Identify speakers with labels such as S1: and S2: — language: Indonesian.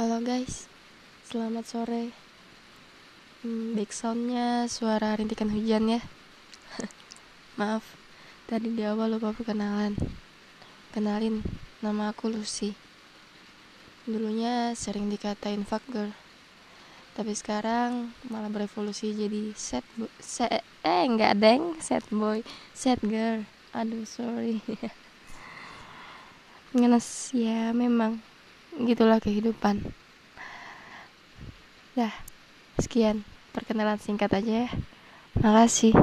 S1: Halo guys, selamat sore. Hmm, backsoundnya suara rintikan hujan ya. Maaf, tadi di awal lupa perkenalan. Kenalin, nama aku Lucy. Dulunya sering dikatain fuck girl. Tapi sekarang malah berevolusi jadi set boy. Se eh enggak deng, set boy, set girl. Aduh, sorry. Ngenes ya memang gitulah kehidupan. Dah sekian perkenalan singkat aja ya. Makasih